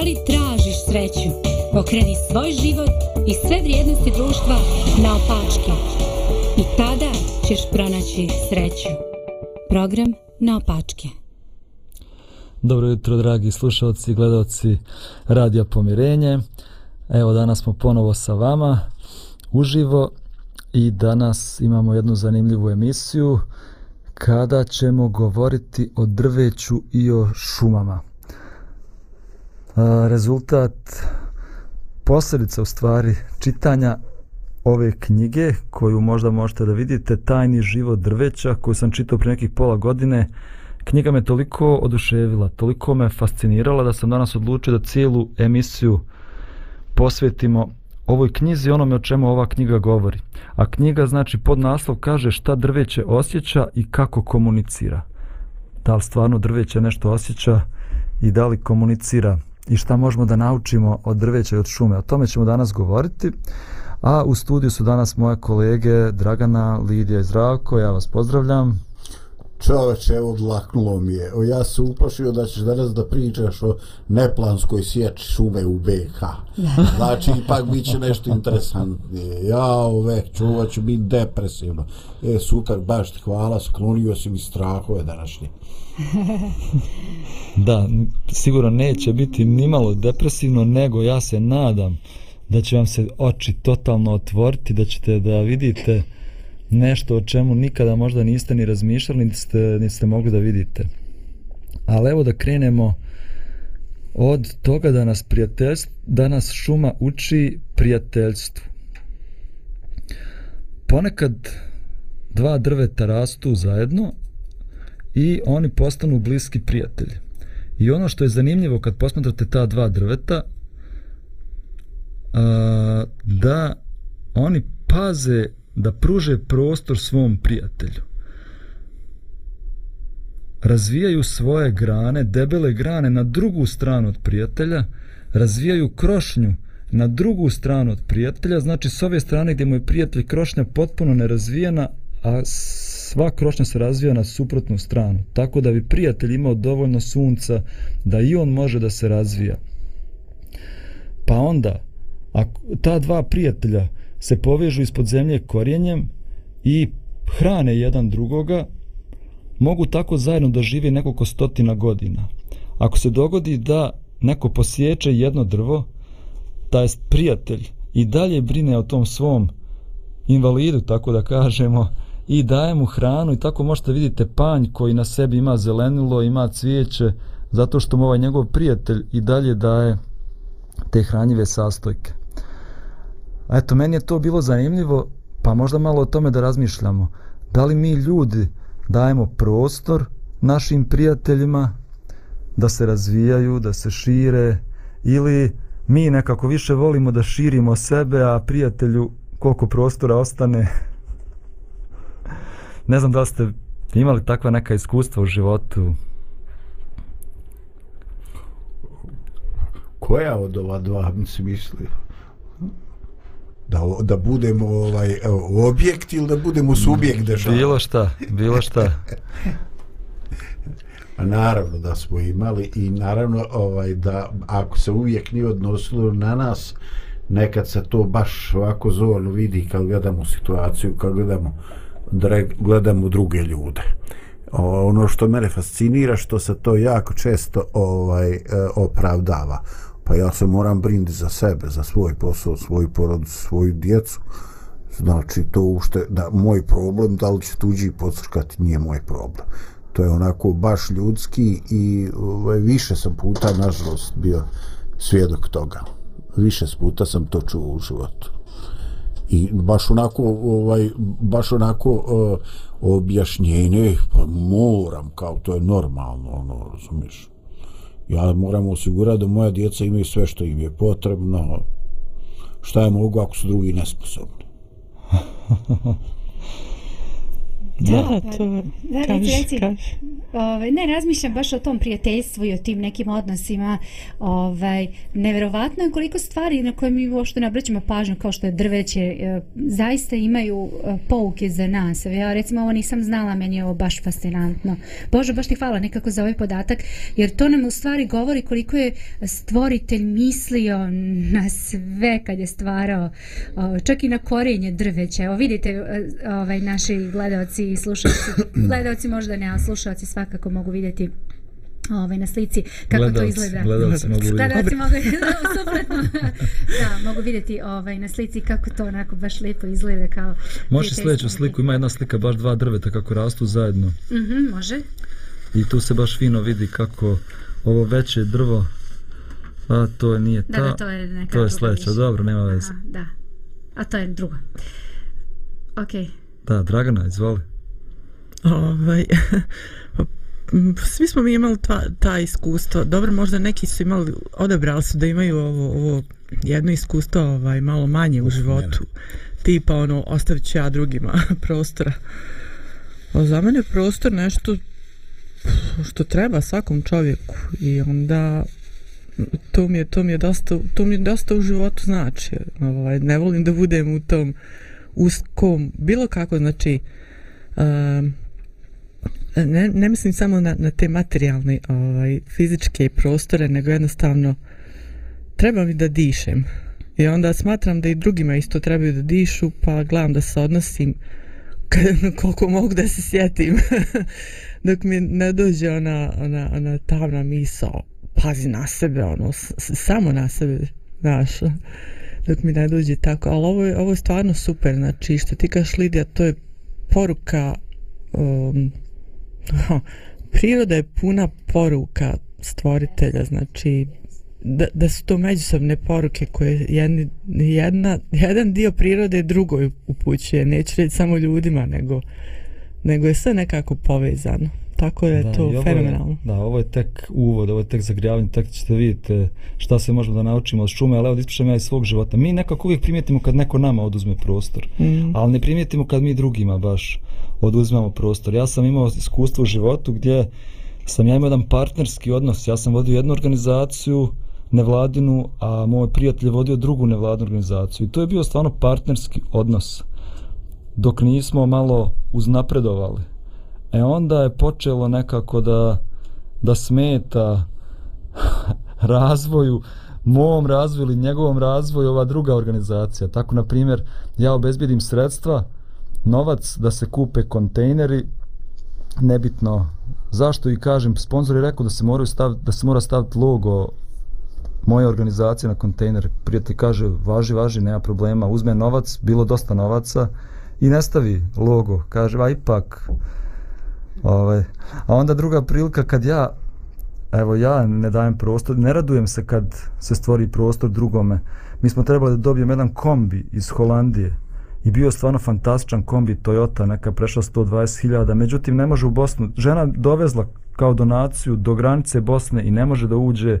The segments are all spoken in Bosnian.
Da li tražiš sreću? Okreni svoj život i sve vrijednosti društva na opačke. I tada ćeš pronaći sreću. Program na opačke. Dobro jutro, dragi slušalci i gledalci Radija Pomirenje. Evo, danas smo ponovo sa vama uživo i danas imamo jednu zanimljivu emisiju kada ćemo govoriti o drveću i o šumama. Rezultat posljedica u stvari čitanja ove knjige koju možda možete da vidite Tajni život drveća koju sam čitao pre nekih pola godine. Knjiga me toliko oduševila toliko me fascinirala da sam danas odlučio da cijelu emisiju posvetimo ovoj knjizi onome o čemu ova knjiga govori. A knjiga znači pod naslov kaže šta drveće osjeća i kako komunicira. Da li stvarno drveće nešto osjeća i da li komunicira? I šta možemo da naučimo od drveća i od šume. O tome ćemo danas govoriti. A u studiju su danas moje kolege Dragana, Lidija i Zdravko. Ja vas pozdravljam. Čoveče, evo dlaknulo mi je. O, ja se uplašio da ćeš danas da pričaš o neplanskoj sječi šume u BH. Znači, ipak bit će nešto interesantnije. Ja, ove, čuva ću biti depresivno. E, super, baš ti hvala, sklonio si mi strahove današnje. da, sigurno neće biti nimalo depresivno, nego ja se nadam da će vam se oči totalno otvoriti, da ćete da vidite nešto o čemu nikada možda niste ni razmišljali, niste, ste, niti ste mogli da vidite. Ali evo da krenemo od toga da nas prijateljstvo, da nas šuma uči prijateljstvu. Ponekad dva drveta rastu zajedno i oni postanu bliski prijatelji. I ono što je zanimljivo kad posmatrate ta dva drveta, a, da oni paze da pruže prostor svom prijatelju. Razvijaju svoje grane, debele grane na drugu stranu od prijatelja, razvijaju krošnju na drugu stranu od prijatelja, znači s ove strane gdje mu je prijatelj krošnja potpuno nerazvijena, a sva krošnja se razvija na suprotnu stranu, tako da bi prijatelj imao dovoljno sunca da i on može da se razvija. Pa onda, ako ta dva prijatelja se povežu ispod zemlje korijenjem i hrane jedan drugoga, mogu tako zajedno da žive nekoliko stotina godina. Ako se dogodi da neko posječe jedno drvo, taj prijatelj i dalje brine o tom svom invalidu, tako da kažemo, i daje mu hranu i tako možete vidite panj koji na sebi ima zelenilo, ima cvijeće, zato što mu ovaj njegov prijatelj i dalje daje te hranjive sastojke. A eto, meni je to bilo zanimljivo, pa možda malo o tome da razmišljamo. Da li mi ljudi dajemo prostor našim prijateljima da se razvijaju, da se šire, ili mi nekako više volimo da širimo sebe, a prijatelju koliko prostora ostane, ne znam da li ste imali takva neka iskustva u životu. Koja od ova dva mi misli? Da, da budemo ovaj, objekt ili da budemo subjekt dešava? Bilo šta, bilo šta. A naravno da smo imali i naravno ovaj da ako se uvijek nije odnosilo na nas nekad se to baš ovako zorno vidi kad gledamo situaciju, kad gledamo gledamo druge ljude. Ono što mene fascinira što se to jako često ovaj e, opravdava. Pa ja se moram brinuti za sebe, za svoj posao, svoju porodicu, svoju djecu. Znači to ušte da moj problem da li će tuđi podsrkati nije moj problem. To je onako baš ljudski i ovaj, više sam puta nažalost bio svjedok toga. Više puta sam to čuo u životu i baš onako ovaj baš onako uh, objašnjenje pa moram kao to je normalno ono razumiješ. Ja moram osigurati da moja djeca imaju sve što im je potrebno. Šta je mogu ako su drugi nesposobni? Da, to, Da, kaži, reci. kaži. Ovaj, ne, razmišljam baš o tom prijateljstvu i o tim nekim odnosima. Ovaj, neverovatno je koliko stvari na koje mi uopšte ne obraćamo pažnju, kao što je drveće, e, zaista imaju e, pouke za nas. Ja recimo ovo nisam znala, meni je ovo baš fascinantno. Bože, baš ti hvala nekako za ovaj podatak, jer to nam u stvari govori koliko je stvoritelj mislio na sve kad je stvarao, o, čak i na korenje drveća. Evo vidite, e, ovaj, naši gledalci i slušalci, gledalci možda ne, a slušalci svakako mogu vidjeti ovaj, na slici kako to Gledalci, izgleda. gledalci mogu vidjeti. Gledalci mogu suprotno. da, mogu vidjeti ovaj, na slici kako to onako baš lijepo izgleda kao prijateljstvo. sljedeću sliku, ima jedna slika, baš dva drveta kako rastu zajedno. Mhm, može. I tu se baš fino vidi kako ovo veće drvo, a to nije ta, Da, da, to je neka to je druga sljedeća, dobro, nema veze. Aha, da. A to je drugo. Okej. Da, Dragana, izvoli. Ovaj, svi smo mi imali ta, ta iskustva. Dobro, možda neki su imali, odabrali su da imaju ovo, ovo jedno iskustvo ovaj, malo manje u životu. Tipa ono, ostavit ću ja drugima prostora. A za mene prostor nešto što treba svakom čovjeku i onda to mi je to mi je dosta to mi je dosta u životu znači ovaj ne volim da budem u tom uskom bilo kako znači um, ne, ne mislim samo na, na te materijalne ovaj, fizičke prostore, nego jednostavno treba mi da dišem. I onda smatram da i drugima isto trebaju da dišu, pa gledam da se odnosim koliko mogu da se sjetim. Dok mi ne dođe ona, ona, ona tamna misao, pazi na sebe, ono, s, s- samo na sebe, znaš. Dok mi ne dođe tako, ali ovo je, ovo je stvarno super, znači što ti kaš Lidija, to je poruka um, priroda je puna poruka stvoritelja, znači da, da su to međusobne poruke koje jedni, jedna, jedan dio prirode drugoj upućuje, neću reći samo ljudima, nego, nego je sve nekako povezano. Tako je Da, to ovo je- fenomenalno. Da, ovo je tek uvod, ovo je tek zagrijavanje, tek ćete vidjeti šta se možemo da naučimo od šume, ali evo da ispričam ja iz svog života. Mi nekako uvijek primijetimo kad neko nama oduzme prostor, Mm. ali ne primijetimo kad mi drugima baš oduzmemo prostor. Ja sam imao iskustvo u životu gdje sam ja imao jedan partnerski odnos, ja sam vodio jednu organizaciju nevladinu, a moj prijatelj je vodio drugu nevladinu organizaciju i to je bio stvarno partnerski odnos dok nismo malo uznapredovali. E onda je počelo nekako da, da smeta razvoju, mom razvoju ili njegovom razvoju ova druga organizacija. Tako, na primjer, ja obezbijedim sredstva, novac da se kupe kontejneri, nebitno zašto i kažem, sponsor je rekao da se moraju stav, da se mora staviti logo moje organizacije na kontejner. Prijatelj kaže, važi, važi, nema problema, uzme novac, bilo dosta novaca i ne stavi logo. Kaže, a ipak, ovaj, a onda druga prilika kad ja evo ja ne dajem prostor, ne radujem se kad se stvori prostor drugome. Mi smo trebali da dobijemo jedan kombi iz Holandije i bio stvarno fantastičan kombi Toyota, neka prešla 120.000, međutim ne može u Bosnu, žena dovezla kao donaciju do granice Bosne i ne može da uđe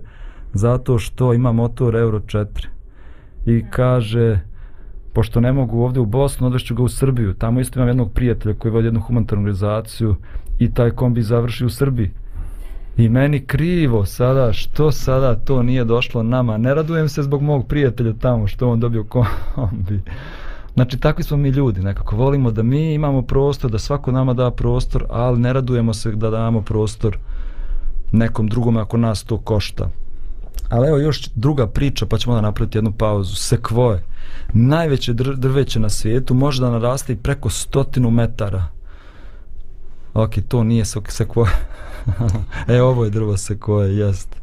zato što ima motor Euro 4 i kaže pošto ne mogu ovdje u Bosnu, odvešću ga u Srbiju. Tamo isto imam jednog prijatelja koji vodi jednu humanitarnu organizaciju i taj kombi završi u Srbiji. I meni krivo sada, što sada to nije došlo nama. Ne radujem se zbog mog prijatelja tamo što on dobio kombi. Znači, takvi smo mi ljudi, nekako volimo da mi imamo prostor, da svako nama da prostor, ali ne radujemo se da damo prostor nekom drugom ako nas to košta. Ali evo još druga priča, pa ćemo da napraviti jednu pauzu. Sekvoje. Najveće dr drveće na svijetu može da naraste i preko stotinu metara. Ok, to nije sekvoje. e, ovo je drvo sekvoje, jest.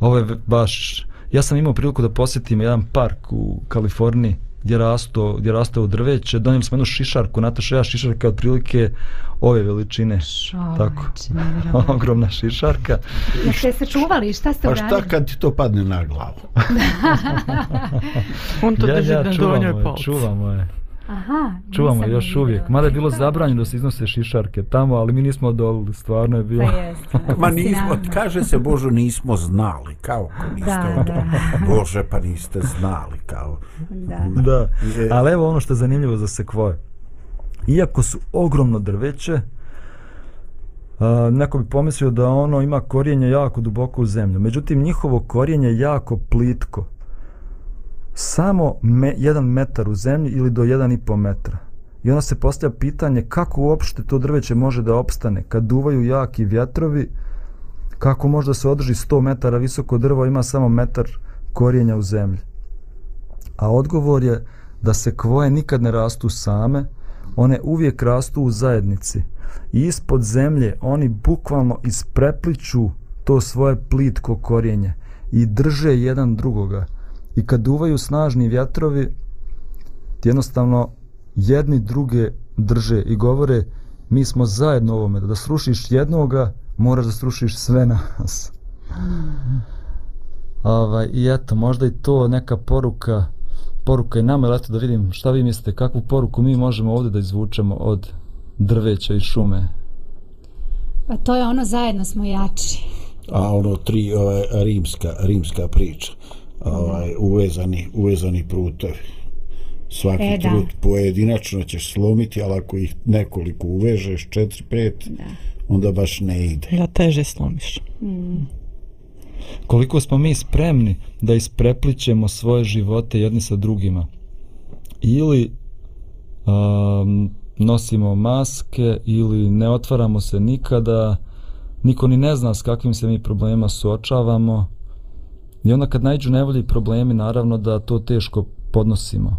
Ovo je baš... Ja sam imao priliku da posjetim jedan park u Kaliforniji gdje rasto, gdje raste ovo drveće. Donijeli smo jednu šišarku, Nataša, ja šišarka je otprilike ove veličine. Tako. Ogromna šišarka. Jeste se čuvali, šta ste Pa uradili? šta kad ti to padne na glavu? On to ja, drži ja, na čuvamo donjoj je, polci. čuvamo je. Aha, Čuvamo još vidjela. uvijek. Mada je bilo zabranjeno da se iznose šišarke tamo, ali mi nismo odolili, stvarno je bilo. Pa jeste. Ma nismo, kaže se, Bože, nismo znali, kao ako niste Da, od... da. Bože, pa niste znali, kao. Da. Da, ali evo ono što je zanimljivo za sekvoje. Iako su ogromno drveće, a, neko bi pomislio da ono ima korijenje jako duboko u zemlju. Međutim, njihovo korijenje je jako plitko. Samo me, jedan metar u zemlji ili do jedan i po metra. I onda se postavlja pitanje kako uopšte to drveće može da opstane. Kad duvaju jaki vjetrovi, kako može da se održi 100 metara visoko drvo, ima samo metar korijenja u zemlji. A odgovor je da se kvoje nikad ne rastu same, one uvijek rastu u zajednici. I ispod zemlje oni bukvalno isprepliču to svoje plitko korijenje i drže jedan drugoga. I kad duvaju snažni vjetrovi, jednostavno jedni druge drže i govore mi smo zajedno ovome, da srušiš jednoga, moraš da srušiš sve nas. Ovaj, I eto, možda i to neka poruka, poruka i nama, eto da vidim šta vi mislite, kakvu poruku mi možemo ovdje da izvučemo od drveća i šume. Pa to je ono zajedno smo jači. A ono tri ovaj, rimska, rimska priča, ovaj, uvezani, uvezani prutevi. Svaki E, e, da. trut pojedinačno ćeš slomiti, ali ako ih nekoliko uvežeš, četiri, pet, Da. onda baš ne ide. Da teže slomiš. Koliko smo mi spremni da ispreplićemo svoje živote jedni sa drugima. Ili um, nosimo maske ili ne otvaramo se nikada, niko ni ne zna s kakvim se mi problema suočavamo. I onda kad najđu nevolje i problemi, naravno da to teško podnosimo.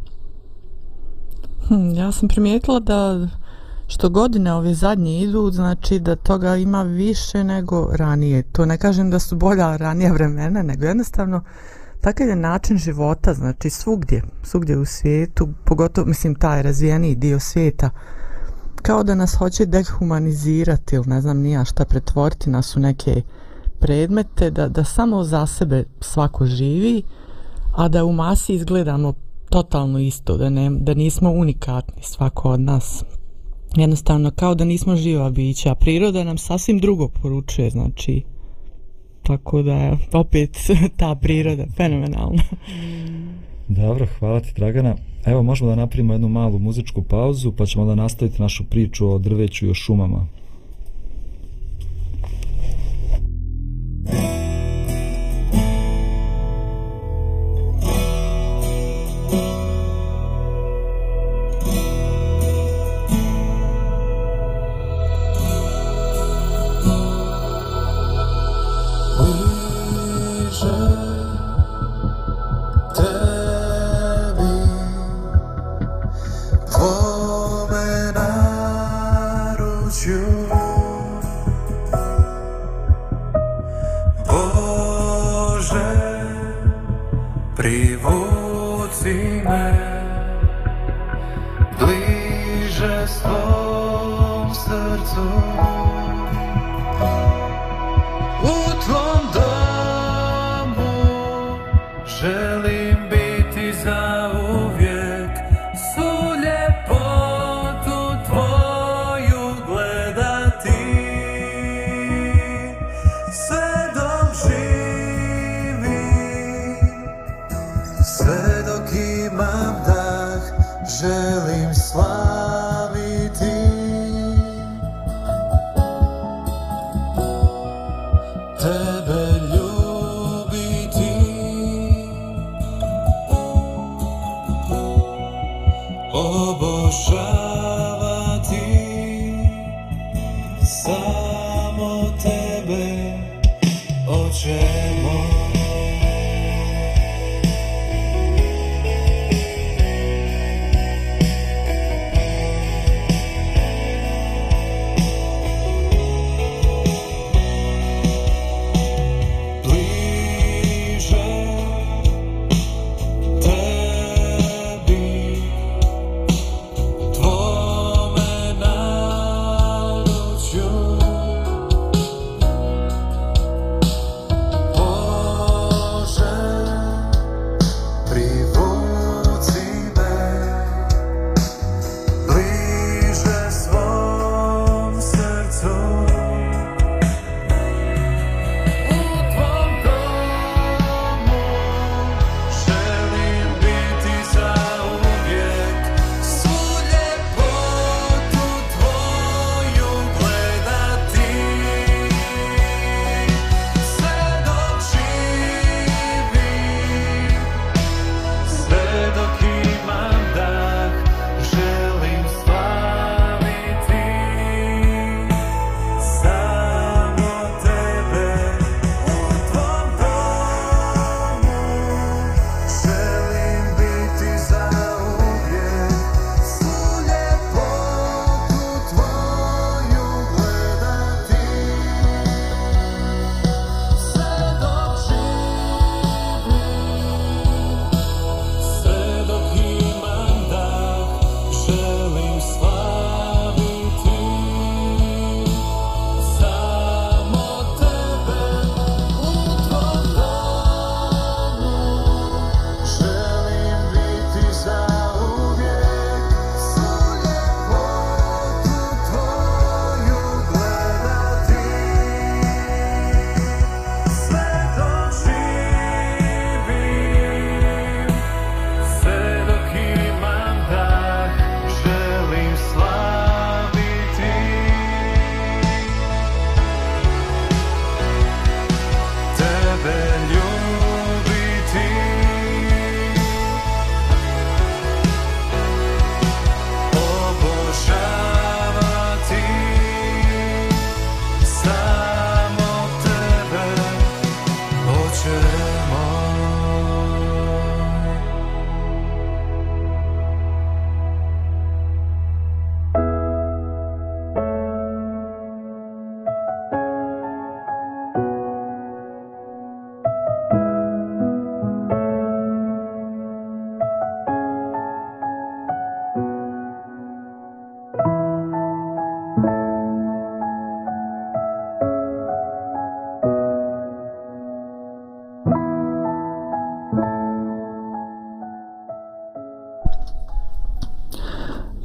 Hm, ja sam primijetila da što godine ove zadnje idu, znači da toga ima više nego ranije. To ne kažem da su bolja ranija vremena, nego jednostavno takav je način života, znači svugdje, svugdje u svijetu, pogotovo, mislim, taj razvijeniji dio svijeta, kao da nas hoće dehumanizirati ili ne znam nija šta pretvoriti nas u neke predmete, da, da samo za sebe svako živi, a da u masi izgledamo totalno isto, da, ne, da nismo unikatni svako od nas. Jednostavno kao da nismo živa bića, a priroda nam sasvim drugo poručuje, znači tako da je opet ta priroda fenomenalna. Dobro, hvala ti Dragana. Evo možemo da napravimo jednu malu muzičku pauzu pa ćemo da nastaviti našu priču o drveću i o šumama. Thank you. Svom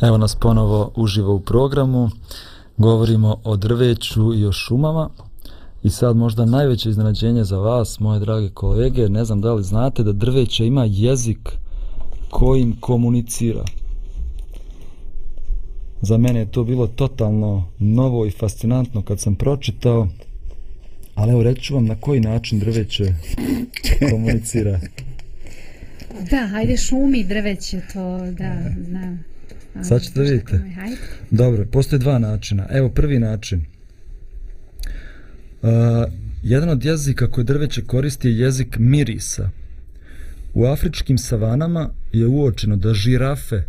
Evo nas ponovo uživo u programu. Govorimo o drveću i o šumama. I sad možda najveće iznenađenje za vas, moje drage kolege, ne znam da li znate da drveće ima jezik kojim komunicira. Za mene je to bilo totalno novo i fascinantno kad sam pročitao, ali evo reći ću vam na koji način drveće komunicira. Da, hajde šumi drveće to, da, znam. Sad ćete. Hajde. Dobro, postoje dva načina. Evo prvi način. Uh, jedan od jezika koji drveće koristi je jezik mirisa. U afričkim savanama je uočeno da žirafe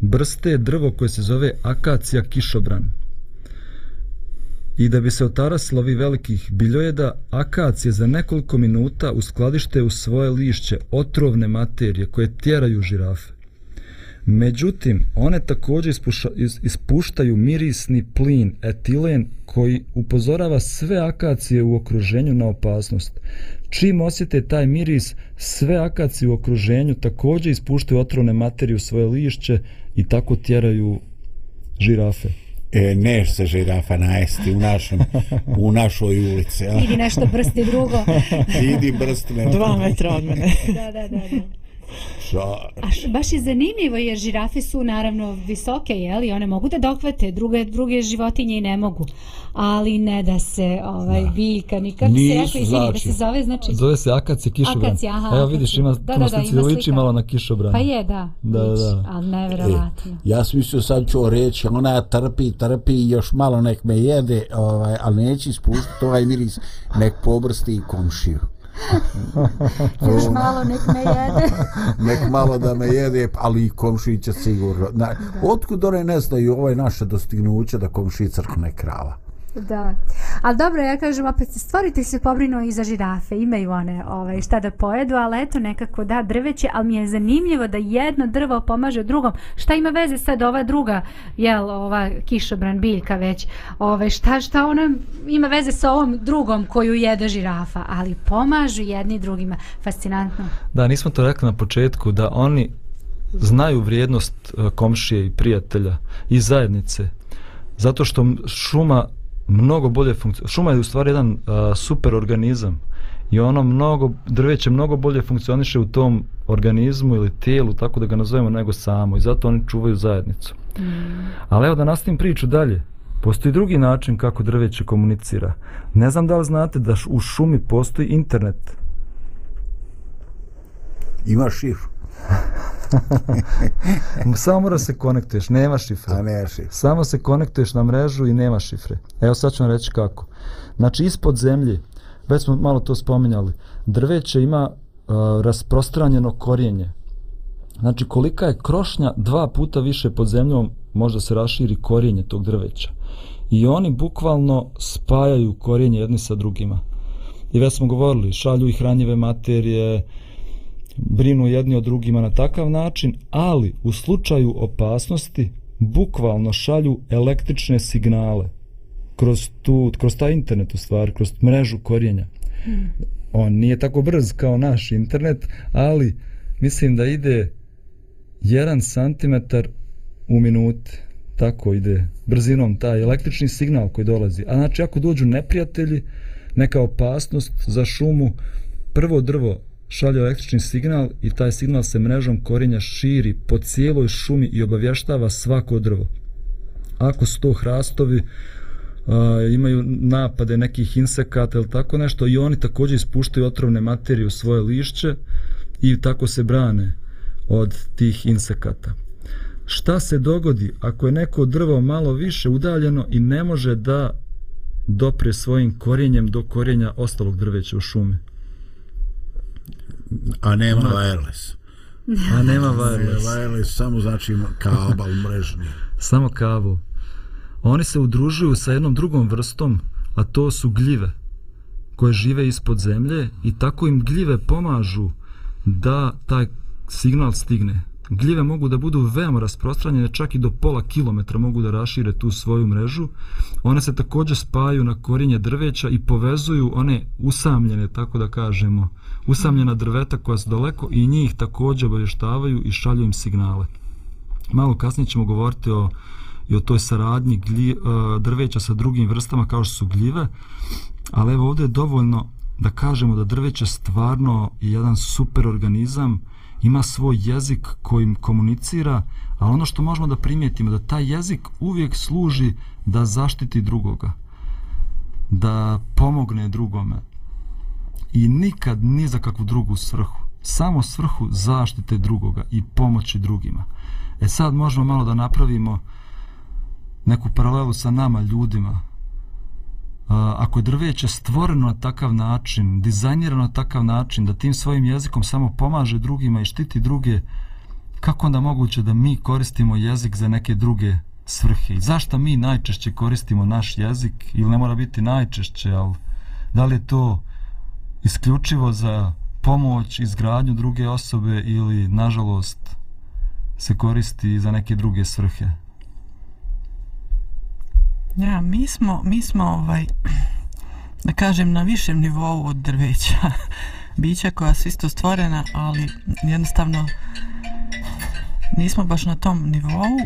brste drvo koje se zove akacija kišobran. I da bi se otarasilo ovi velikih biljojeda, akacije za nekoliko minuta uskladište u svoje lišće otrovne materije koje tjeraju žirafe. Međutim, one također ispuša, is, ispuštaju mirisni plin etilen koji upozorava sve akacije u okruženju na opasnost. Čim osjete taj miris, sve akacije u okruženju također ispuštaju otrovne materije u svoje lišće i tako tjeraju žirafe. E, neš se žirafa najesti u, našem, u našoj ulici. Idi nešto brsti drugo. Idi brst me. Dva metra od mene. da, da, da. da. Ša, A š, baš je zanimljivo jer žirafe su naravno visoke, jeli? One mogu da dohvate, druge, druge životinje i ne mogu. Ali ne da se ovaj, biljka, nikako se Nisu, rekao, izvini, da znači. se zove, znači... Zove se akacija kišobran. Akacija, aha, Evo vidiš, ima. Da, da, da, ima liči malo na kišobran. Pa je, da. Da, liči, da. Ali e, neverovatno. ja sam mislio sad ću reći, ona trpi, trpi još malo nek me jede, ovaj, ali neće ispuštiti ovaj miris, nek pobrsti i komšiju. Još malo nek me jede. nek malo da me jede, ali i komšiji će sigurno. Na, otkud one ne znaju ovaj naše dostignuće da komšiji crkne krava? Da. Ali dobro, ja kažem, opet stvoritelj se pobrinuo i za žirafe. Imaju one ovaj, šta da pojedu, ali eto nekako da drveće, ali mi je zanimljivo da jedno drvo pomaže drugom. Šta ima veze sad ova druga, jel, ova kišobran biljka već, ovaj, šta, šta ona ima veze sa ovom drugom koju jede žirafa, ali pomažu jedni drugima. Fascinantno. Da, nismo to rekli na početku, da oni znaju vrijednost e, komšije i prijatelja i zajednice. Zato što šuma mnogo bolje funkcionira. Šuma je u stvari jedan uh, super organizam i ono mnogo, drveće mnogo bolje funkcioniše u tom organizmu ili tijelu, tako da ga nazovemo, nego samo. I zato oni čuvaju zajednicu. Mm. Ali evo da nastavim priču dalje. Postoji drugi način kako drveće komunicira. Ne znam da li znate da š- u šumi postoji internet. Ima šifru, Samo mora se konektuješ, nema šifre. a ne šifru. Samo se konektuješ na mrežu i nema šifre. Evo sad ću vam reći kako. Znači ispod zemlje, već smo malo to spominjali, drveće ima uh, rasprostranjeno korijenje. Znači kolika je krošnja dva puta više pod zemljom možda se raširi korijenje tog drveća. I oni bukvalno spajaju korijenje jedni sa drugima. I već smo govorili, šalju i hranjive materije, brinu jedni o drugima na takav način, ali u slučaju opasnosti bukvalno šalju električne signale kroz, tu, kroz taj internet u stvari, kroz mrežu korijenja. On nije tako brz kao naš internet, ali mislim da ide 1 cm u minute. Tako ide brzinom taj električni signal koji dolazi. A znači ako dođu neprijatelji, neka opasnost za šumu, prvo drvo šalje električni signal i taj signal se mrežom korenja širi po cijeloj šumi i obavještava svako drvo. Ako su to hrastovi, a, imaju napade nekih insekata ili tako nešto i oni također ispuštaju otrovne materije u svoje lišće i tako se brane od tih insekata. Šta se dogodi ako je neko drvo malo više udaljeno i ne može da dopre svojim korijenjem do korijenja ostalog drveća u šumi? A nema wireless. A nema Ne, wireless. wireless samo znači kabel mrežni. samo kabel. Oni se udružuju sa jednom drugom vrstom, a to su gljive, koje žive ispod zemlje i tako im gljive pomažu da taj signal stigne. Gljive mogu da budu veoma rasprostranjene, čak i do pola kilometra mogu da rašire tu svoju mrežu. One se također spajaju na korinje drveća i povezuju one usamljene, tako da kažemo, usamljena drveta koja su daleko i njih također obavještavaju i šalju im signale. Malo kasnije ćemo govoriti o, i o toj saradnji glji, e, drveća sa drugim vrstama kao što su gljive, ali evo ovdje je dovoljno da kažemo da drveće stvarno je jedan super organizam, ima svoj jezik kojim komunicira, a ono što možemo da primijetimo da taj jezik uvijek služi da zaštiti drugoga, da pomogne drugome i nikad ni za kakvu drugu svrhu, samo svrhu zaštite drugoga i pomoći drugima. E sad možemo malo da napravimo neku paralelu sa nama ljudima, ako je drveće stvoreno na takav način, dizajnirano na takav način, da tim svojim jezikom samo pomaže drugima i štiti druge, kako onda moguće da mi koristimo jezik za neke druge svrhe? I zašto mi najčešće koristimo naš jezik? Ili ne mora biti najčešće, ali da li je to isključivo za pomoć, izgradnju druge osobe ili, nažalost, se koristi za neke druge svrhe? Ja, mi smo, mi smo ovaj, da kažem, na višem nivou od drveća. Bića koja su isto stvorena, ali jednostavno nismo baš na tom nivou.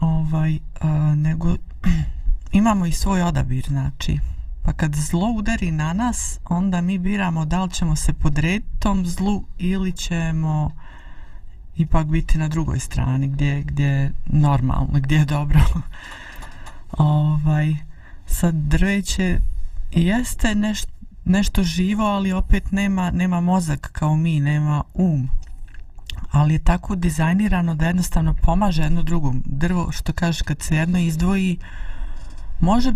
Ovaj, a, nego imamo i svoj odabir, znači. Pa kad zlo udari na nas, onda mi biramo da li ćemo se podrediti tom zlu ili ćemo ipak biti na drugoj strani gdje, gdje je normalno, gdje je dobro. ovaj, sad drveće jeste neš, nešto živo, ali opet nema, nema mozak kao mi, nema um. Ali je tako dizajnirano da jednostavno pomaže jedno drugom. Drvo, što kažeš, kad se jedno izdvoji, može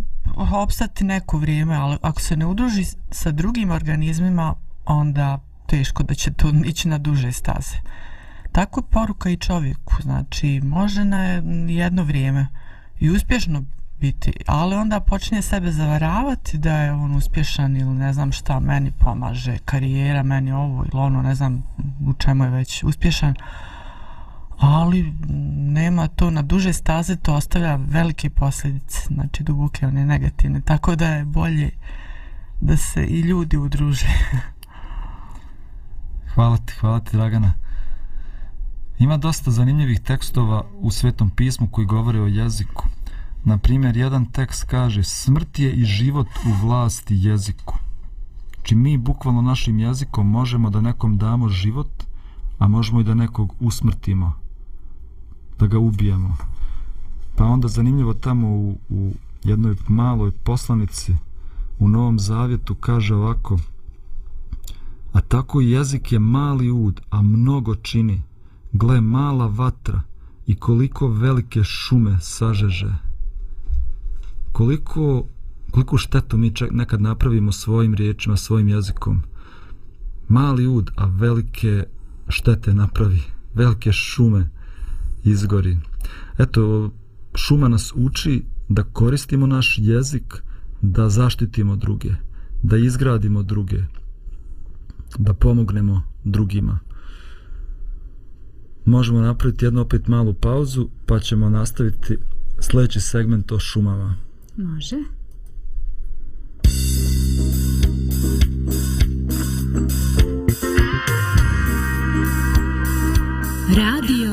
opstati neko vrijeme, ali ako se ne udruži sa drugim organizmima, onda teško da će to ići na duže staze. Tako je poruka i čovjeku, znači može na jedno vrijeme i uspješno biti, ali onda počinje sebe zavaravati da je on uspješan ili ne znam šta meni pomaže, karijera meni ovo ili ono, ne znam u čemu je već uspješan, ali nema to na duže staze, to ostavlja velike posljedice, znači duboke, one negativne, tako da je bolje da se i ljudi udruže. hvala ti, hvala ti Dragana. Ima dosta zanimljivih tekstova u Svetom pismu koji govore o jeziku. Na primjer, jedan tekst kaže smrt je i život u vlasti jeziku. Či mi bukvalno našim jezikom možemo da nekom damo život, a možemo i da nekog usmrtimo, da ga ubijemo. Pa onda zanimljivo tamo u, u jednoj maloj poslanici u Novom Zavjetu kaže ovako A tako jezik je mali ud, a mnogo čini. Gle mala vatra i koliko velike šume sažeže koliko, koliko štetu mi čak nekad napravimo svojim riječima, svojim jezikom. Mali ud, a velike štete napravi, velike šume izgori. Eto, šuma nas uči da koristimo naš jezik, da zaštitimo druge, da izgradimo druge, da pomognemo drugima. Možemo napraviti jednu opet malu pauzu, pa ćemo nastaviti sljedeći segment o šumama. Može. Radio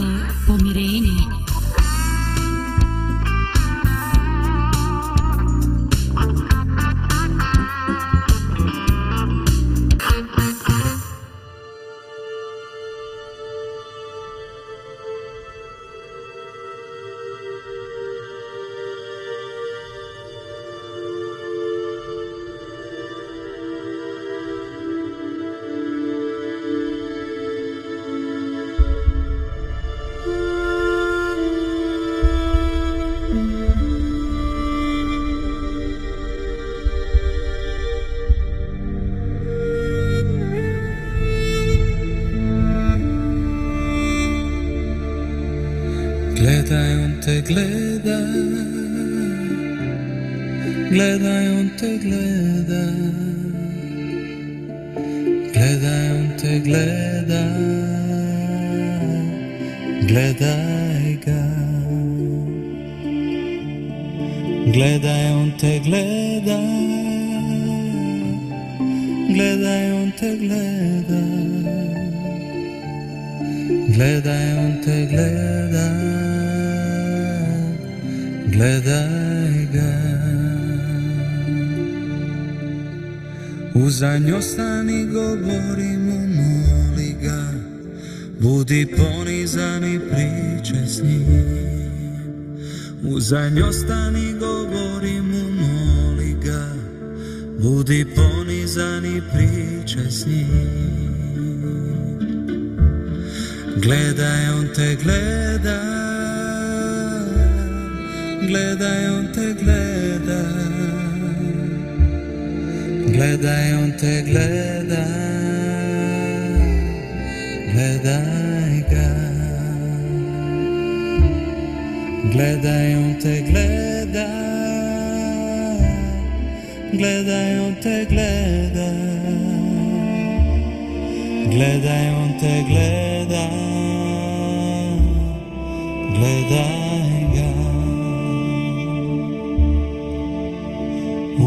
te gleda Gledaj, on te gleda. Uzanj ostani, govori mu, moli ga, budi ponizan i priče s njim. Uzanj ostani, govori mu, moli ga, budi ponizan i priče s njim. Gledaj, on te gleda, gledaj, on te gleda, gledaj, on te gleda, gledaj ga. Gledaj, on te gleda, gledaj, on te gleda, gledaj, on te gleda, gledaj ga.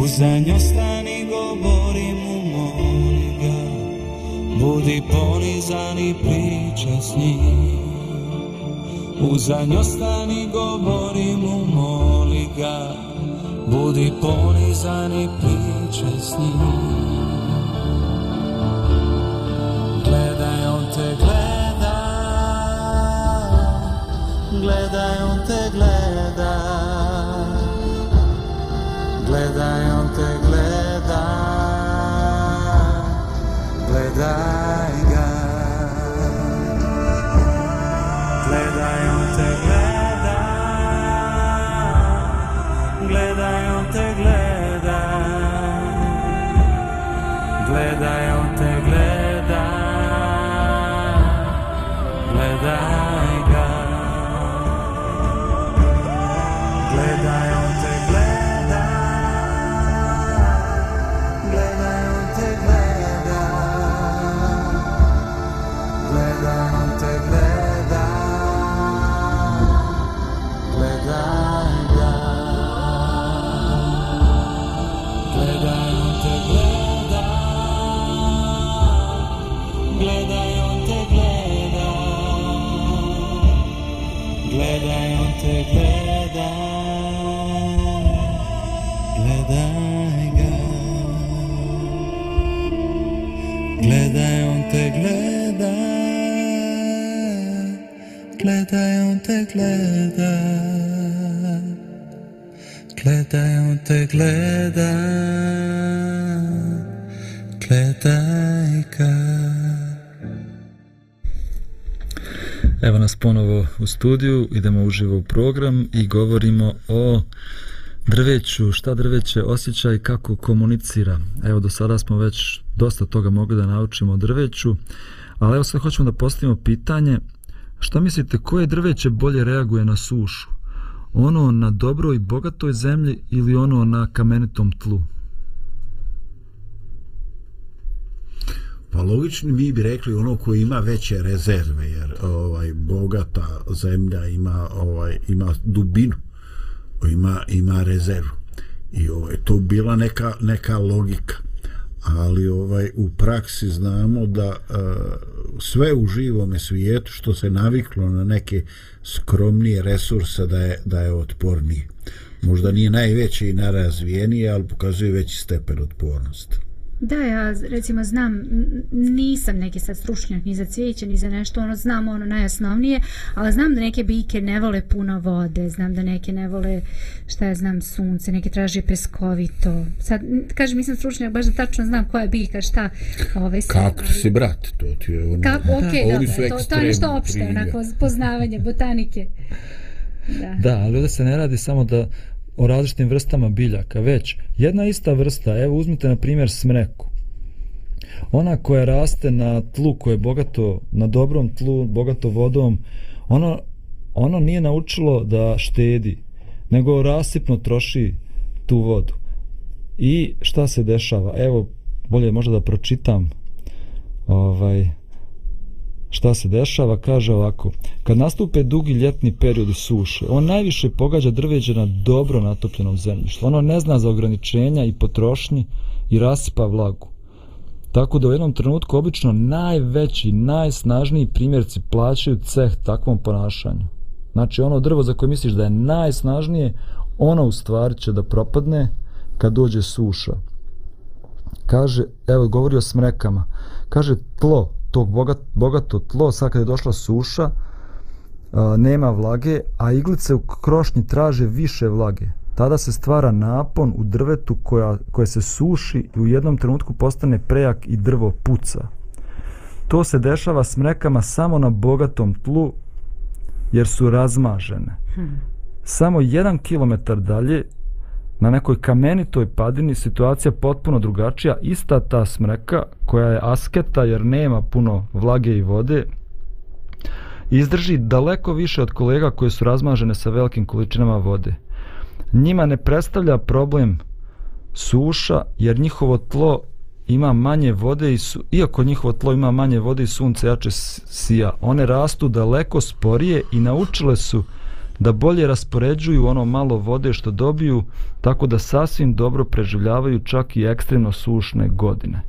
Uzanj ostani, govori mu, moli ga, budi ponizan i priča s njim. Uzanj ostani, govori mu, moli ga, budi ponizan i priča s njim. Gledaj, on te gleda, gledaj, on te gleda, gledaj, on te gleda, gledaj Gledaj, on te gleda, gledaj, on te gleda, gledaj, on te gleda, gledaj ga. Evo nas ponovo u studiju, idemo uživo u program i govorimo o drveću, šta drveće osjeća i kako komunicira. Evo do sada smo već dosta toga mogli da naučimo o drveću, ali evo sad hoćemo da postavimo pitanje šta mislite koje drveće bolje reaguje na sušu? Ono na dobroj i bogatoj zemlji ili ono na kamenitom tlu? Pa logično mi bi rekli ono koji ima veće rezerve jer ovaj bogata zemlja ima ovaj ima dubinu ima ima rezervu i ovaj to bila neka neka logika ali ovaj u praksi znamo da uh, sve u živome svijetu što se naviklo na neke skromnije resurse da je da je otpornije možda nije najveći i najrazvijeniji, ali pokazuje veći stepen otpornosti. Da, ja recimo znam, nisam neki sad stručnjak ni za cvijeće, ni za nešto, ono znam ono najosnovnije, ali znam da neke biljke ne vole puno vode, znam da neke ne vole, šta ja znam, sunce, neke traže peskovito. Sad, kažem, nisam stručnjak, baš da tačno znam koja je biljka, šta, ovaj, sve, kako ali- si brat to ti je ono Kako, okej, okay, su dobro, to, to je nešto opšte, onako, poznavanje botanike. Da. Da, ali ovdje se ne radi samo da o različitim vrstama biljaka, već jedna ista vrsta, evo uzmite na primjer smreku. Ona koja raste na tlu koje je bogato, na dobrom tlu, bogato vodom, ono, ono nije naučilo da štedi, nego rasipno troši tu vodu. I šta se dešava? Evo, bolje možda da pročitam ovaj, šta se dešava, kaže ovako. Kad nastupe dugi ljetni periodi suše, on najviše pogađa drveđe na dobro natopljenom zemljištu. Ono ne zna za ograničenja i potrošnji i rasipa vlagu. Tako da u jednom trenutku obično najveći, najsnažniji primjerci plaćaju ceh takvom ponašanju. Znači ono drvo za koje misliš da je najsnažnije, ono u stvari će da propadne kad dođe suša. Kaže, evo govori o smrekama, kaže tlo, tog bogat, bogato tlo, sad kad je došla suša, a, nema vlage, a iglice u krošnji traže više vlage. Tada se stvara napon u drvetu koja, koje se suši i u jednom trenutku postane prejak i drvo puca. To se dešava smrekama samo na bogatom tlu jer su razmažene. Samo jedan kilometar dalje na nekoj kamenitoj padini situacija potpuno drugačija. Ista ta smreka koja je asketa jer nema puno vlage i vode izdrži daleko više od kolega koje su razmažene sa velikim količinama vode. Njima ne predstavlja problem suša jer njihovo tlo ima manje vode i su, iako njihovo tlo ima manje vode i sunce jače sija, one rastu daleko sporije i naučile su da bolje raspoređuju ono malo vode što dobiju, tako da sasvim dobro preživljavaju čak i ekstremno sušne godine.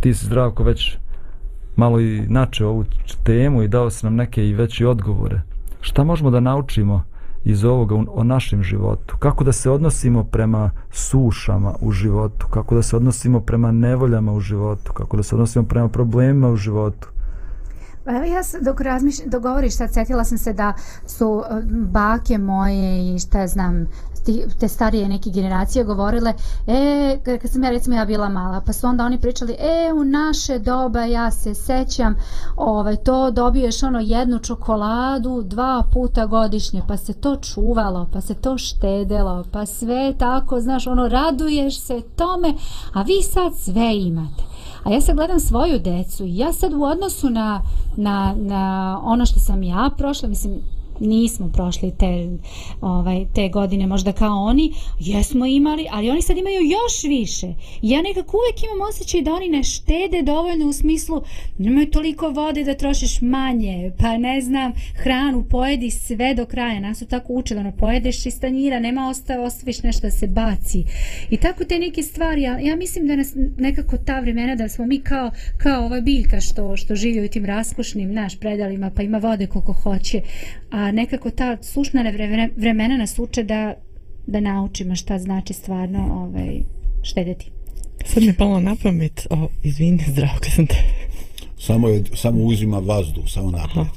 Ti si zdravko već malo i načeo ovu temu i dao si nam neke i veće odgovore. Šta možemo da naučimo iz ovoga o našem životu? Kako da se odnosimo prema sušama u životu? Kako da se odnosimo prema nevoljama u životu? Kako da se odnosimo prema problemima u životu? Pa evo ja dok razmišljam, dok govoriš sad, setila sam se da su e, bake moje i šta znam, ti, te starije neke generacije govorile, e, kad sam ja recimo ja bila mala, pa su onda oni pričali, e, u naše doba ja se sećam, ovaj, to dobiješ ono jednu čokoladu dva puta godišnje, pa se to čuvalo, pa se to štedelo, pa sve tako, znaš, ono, raduješ se tome, a vi sad sve imate. A ja sad gledam svoju decu i ja sad u odnosu na, na, na ono što sam ja prošla, mislim, nismo prošli te, ovaj, te godine možda kao oni, jesmo imali, ali oni sad imaju još više. Ja nekako uvijek imam osjećaj da oni ne štede dovoljno u smislu nemaju toliko vode da trošiš manje, pa ne znam, hranu pojedi sve do kraja. Nas su tako učili, ono, pojedeš iz tanjira, nema ostave, ostaviš nešto da se baci. I tako te neke stvari, ja, ja mislim da nas nekako ta vremena, da smo mi kao, kao ova biljka što, što živi u tim raskošnim naš predalima, pa ima vode koliko hoće, a nekako ta sušna vremena, vremena nas uče da, da naučimo šta znači stvarno ovaj, štedeti. Sad mi je palo na pamet, o, izvini, zdravka sam te. Samo, je, samo uzima vazduh, samo napred.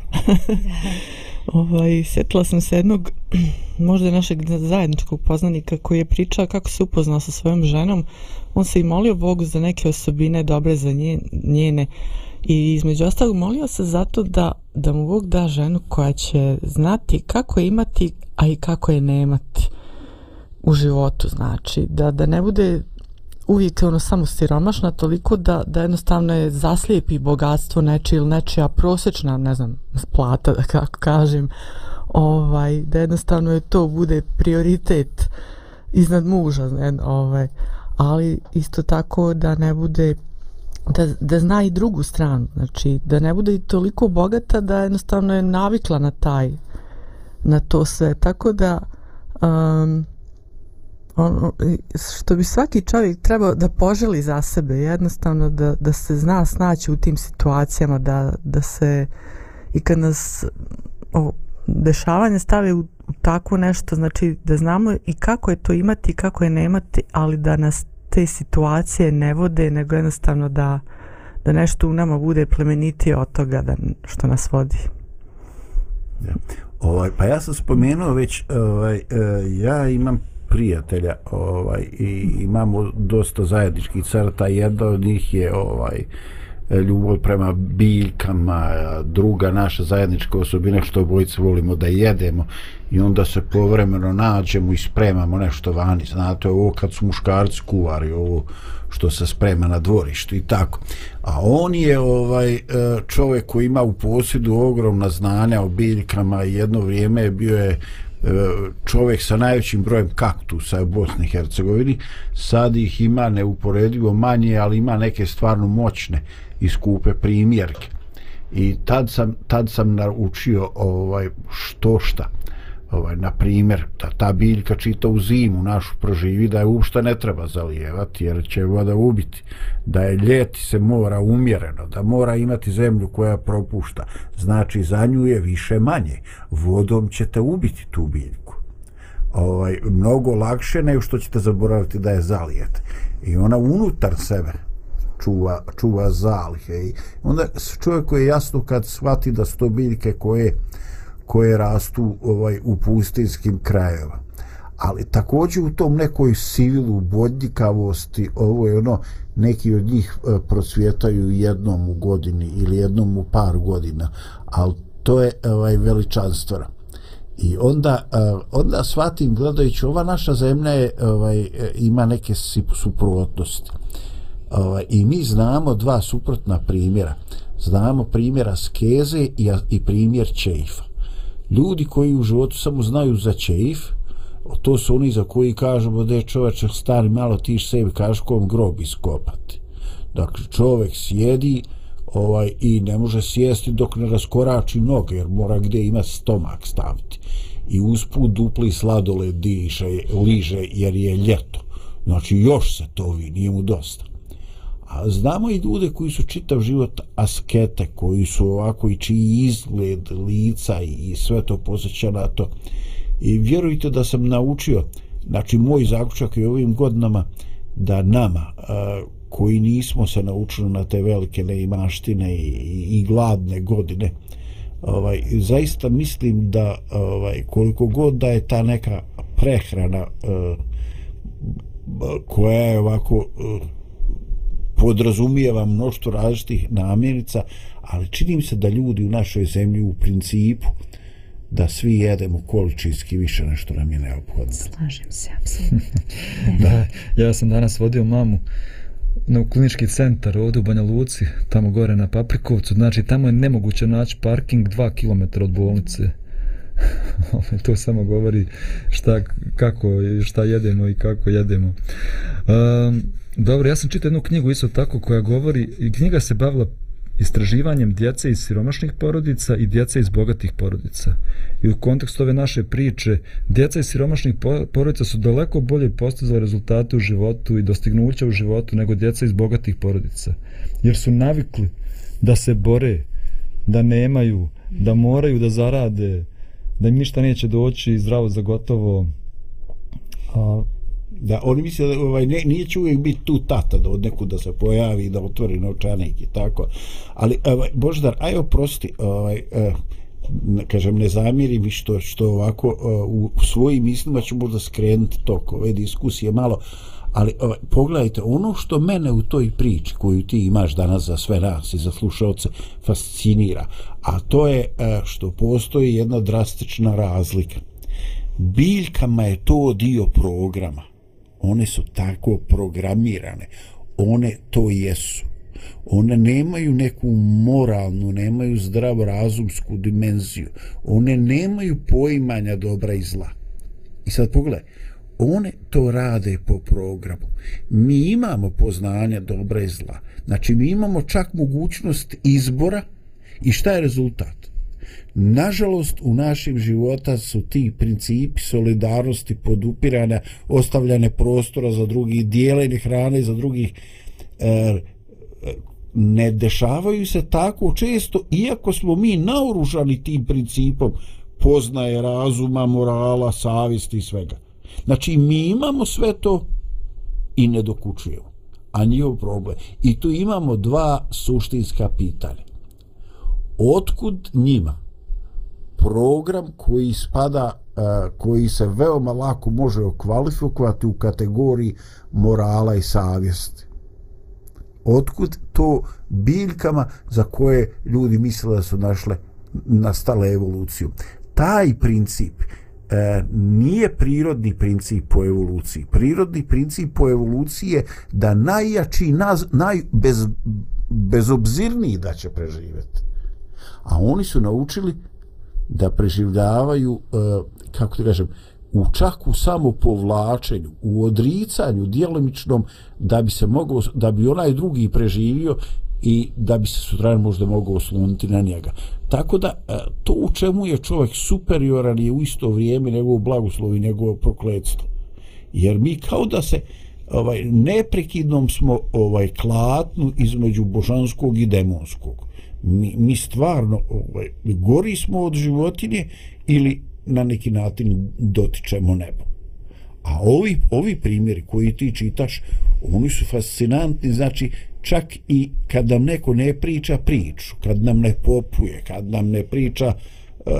Ovaj, sjetila sam se jednog možda našeg zajedničkog poznanika koji je pričao kako se upoznao sa svojom ženom. On se i molio Bogu za neke osobine dobre za nje, njene i između ostalog molio se zato da, da mu Bog da ženu koja će znati kako je imati, a i kako je nemati u životu, znači. Da, da ne bude uvijek ono samo siromašna toliko da, da jednostavno je zaslijepi bogatstvo nečije ili nečija prosječna, ne znam, plata da kako kažem, ovaj, da jednostavno je to bude prioritet iznad muža, ne, ovaj, ali isto tako da ne bude da, da zna i drugu stranu, znači da ne bude i toliko bogata da jednostavno je navikla na taj na to sve, tako da um, ono, što bi svaki čovjek trebao da poželi za sebe, jednostavno da, da se zna snaći u tim situacijama, da, da se i kad nas o, dešavanje stave u, u tako nešto, znači da znamo i kako je to imati i kako je nemati, ali da nas te situacije ne vode, nego jednostavno da, da nešto u nama bude plemenitije od toga da, što nas vodi. Ovaj, pa ja sam spomenuo već, ovaj, e, ja imam prijatelja ovaj, i imamo dosta zajedničkih crta. Jedna od njih je ovaj, ljubav prema biljkama, druga naša zajednička osobina što obojice volimo da jedemo i onda se povremeno nađemo i spremamo nešto vani. Znate, ovo kad su muškarci kuvari, ovo što se sprema na dvorištu i tako. A on je ovaj e, čovjek koji ima u posjedu ogromna znanja o biljkama i jedno vrijeme je bio je e, čovjek sa najvećim brojem kaktusa u Bosni i Hercegovini. Sad ih ima neuporedivo manje, ali ima neke stvarno moćne i skupe primjerke. I tad sam, tad sam naučio ovaj, što šta ovaj, na primjer, da ta biljka čita u zimu našu proživi, da je uopšte ne treba zalijevati, jer će voda ubiti. Da je ljeti se mora umjereno, da mora imati zemlju koja propušta. Znači, za nju je više manje. Vodom ćete ubiti tu biljku. Ovaj, mnogo lakše nego što ćete zaboraviti da je zalijete. I ona unutar sebe čuva, čuva zalihe. I onda čovjek koji je jasno kad shvati da su to biljke koje koje rastu ovaj u pustinskim krajeva. Ali također u tom nekoj sivilu, bodljikavosti, ovo je ono, neki od njih e, procvjetaju jednom u godini ili jednom u par godina, ali to je ovaj veličanstveno. I onda, e, onda shvatim, gledajući, ova naša zemlja je, ovaj, e, ima neke suprotnosti. Ovaj, I mi znamo dva suprotna primjera. Znamo primjera skeze i, i primjer čeifa ljudi koji u životu samo znaju za čeif, to su oni za koji kažemo da je čoveč stari malo tiš sebi, kažeš kom grob iskopati. Dakle, čovek sjedi ovaj, i ne može sjesti dok ne raskorači noge, jer mora gdje ima stomak staviti. I usput dupli sladole diše, liže, jer je ljeto. Znači, još se to vi, nije mu dosta. A znamo i ljude koji su čitav život askete, koji su ovako i čiji izgled, lica i sve to posjeća na to. I vjerujte da sam naučio, znači moj zaključak je ovim godinama, da nama, a, koji nismo se naučili na te velike neimaštine i, i, i gladne godine, ovaj, zaista mislim da ovaj, koliko god da je ta neka prehrana eh, koja je ovako eh, podrazumijeva mnoštvo različitih namirnica, ali čini mi se da ljudi u našoj zemlji u principu da svi jedemo količinski više nešto nam je neophodno. Slažem se, apsolutno. da, ja sam danas vodio mamu na klinički centar ovdje u Banja Luci, tamo gore na Paprikovcu, znači tamo je nemoguće naći parking 2 km od bolnice. to samo govori šta, kako, šta jedemo i kako jedemo. Um, Dobro, ja sam čitao jednu knjigu isto tako koja govori, i knjiga se bavila istraživanjem djece iz siromašnih porodica i djece iz bogatih porodica. I u kontekstu ove naše priče, djeca iz siromašnih porodica su daleko bolje postizala rezultate u životu i dostignuća u životu nego djeca iz bogatih porodica. Jer su navikli da se bore, da nemaju, da moraju da zarade, da im ništa neće doći zdravo za gotovo. A, da oni misle da ovaj ne, nije će uvijek biti tu tata da od neku da se pojavi da otvori novčanik i tako. Ali ovaj Boždar aj oprosti ovaj eh, kažem ne zamiri mi što što ovako uh, u svojim mislima ću možda skrenuti tok ove diskusije malo ali ovaj, pogledajte ono što mene u toj priči koju ti imaš danas za sve nas i za slušalce fascinira a to je uh, što postoji jedna drastična razlika. Biljkama je to dio programa one su tako programirane. One to jesu. One nemaju neku moralnu nemaju zdrav razumsku dimenziju. One nemaju poimanja dobra i zla. I sad pogledaj one to rade po programu. Mi imamo poznanja dobra i zla. Znači mi imamo čak mogućnost izbora i šta je rezultat? Nažalost, u našim života su ti principi solidarnosti podupirane, ostavljane prostora za drugi, dijeljene hrane za drugih, e, ne dešavaju se tako često, iako smo mi naoružani tim principom poznaje razuma, morala, savjesti i svega. Znači, mi imamo sve to i ne dokučujemo. A njihov problem. I tu imamo dva suštinska pitanja. Otkud njima program koji spada e, koji se veoma lako može okvalifikovati u kategoriji morala i savjesti. Otkud to biljkama za koje ljudi misle da su našle nastale evoluciju. Taj princip e, nije prirodni princip po evoluciji. Prirodni princip po evoluciji je da najjači, naz, naj, bez, bezobzirniji da će preživjeti. A oni su naučili da preživljavaju, e, kako ti kažem, u čak u samo povlačenju, u odricanju djelomičnom da bi se moglo, da bi onaj drugi preživio i da bi se sutradan možda mogao osloniti na njega. Tako da e, to u čemu je čovjek superioran je u isto vrijeme njegovo blagoslov i njegovo prokledstvo. Jer mi kao da se ovaj neprekidnom smo ovaj klatnu između božanskog i demonskog. Mi, mi stvarno ovaj, gori smo od životinje ili na neki način dotičemo nebo. A ovi, ovi primjeri koji ti čitaš, oni su fascinantni, znači čak i kad nam neko ne priča priču, kad nam ne popuje, kad nam ne priča eh,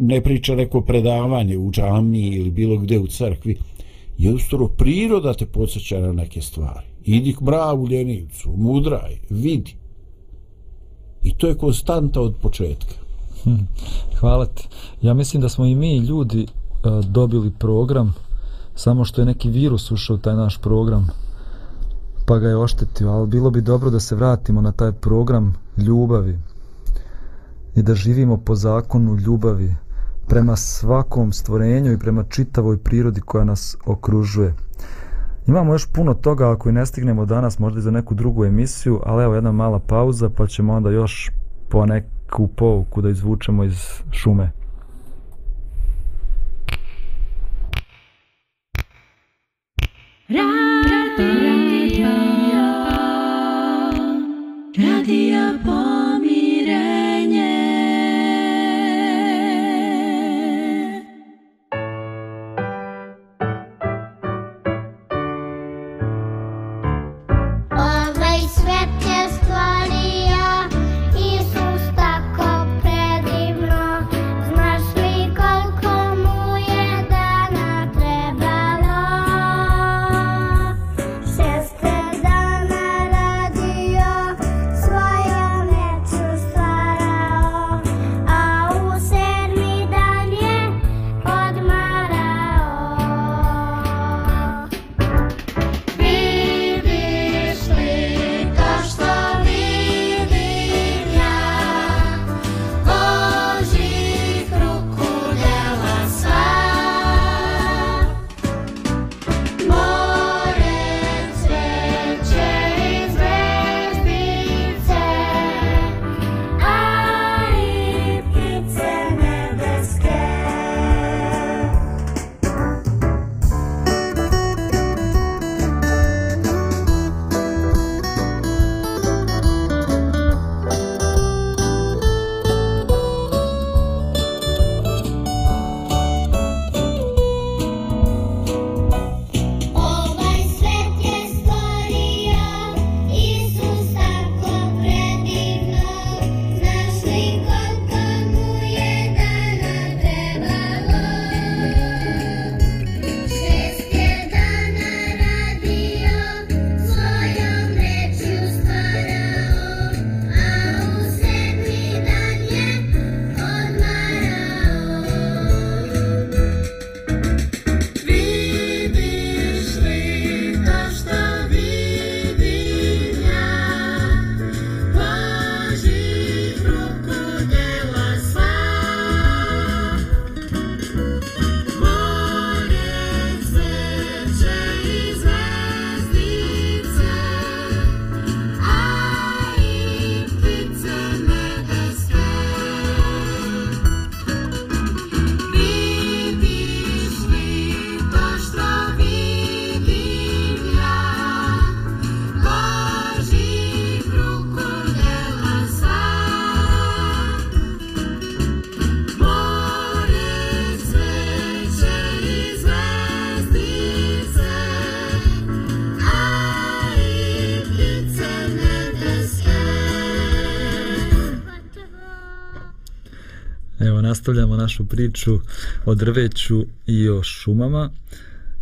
ne priča neko predavanje u džami ili bilo gde u crkvi, jednostavno priroda te podsjeća na neke stvari. Idi k bravu ljenicu, mudraj, vidi. I to je konstanta od početka. Hmm. Hvala ti. Ja mislim da smo i mi ljudi uh, dobili program, samo što je neki virus ušao u taj naš program, pa ga je oštetio, ali bilo bi dobro da se vratimo na taj program ljubavi i da živimo po zakonu ljubavi prema svakom stvorenju i prema čitavoj prirodi koja nas okružuje. Imamo još puno toga ako i ne stignemo danas, možda i za neku drugu emisiju, ali evo jedna mala pauza pa ćemo onda još po neku pouku da izvučemo iz šume. Radio. Radio. Nastavljamo našu priču o drveću i o šumama.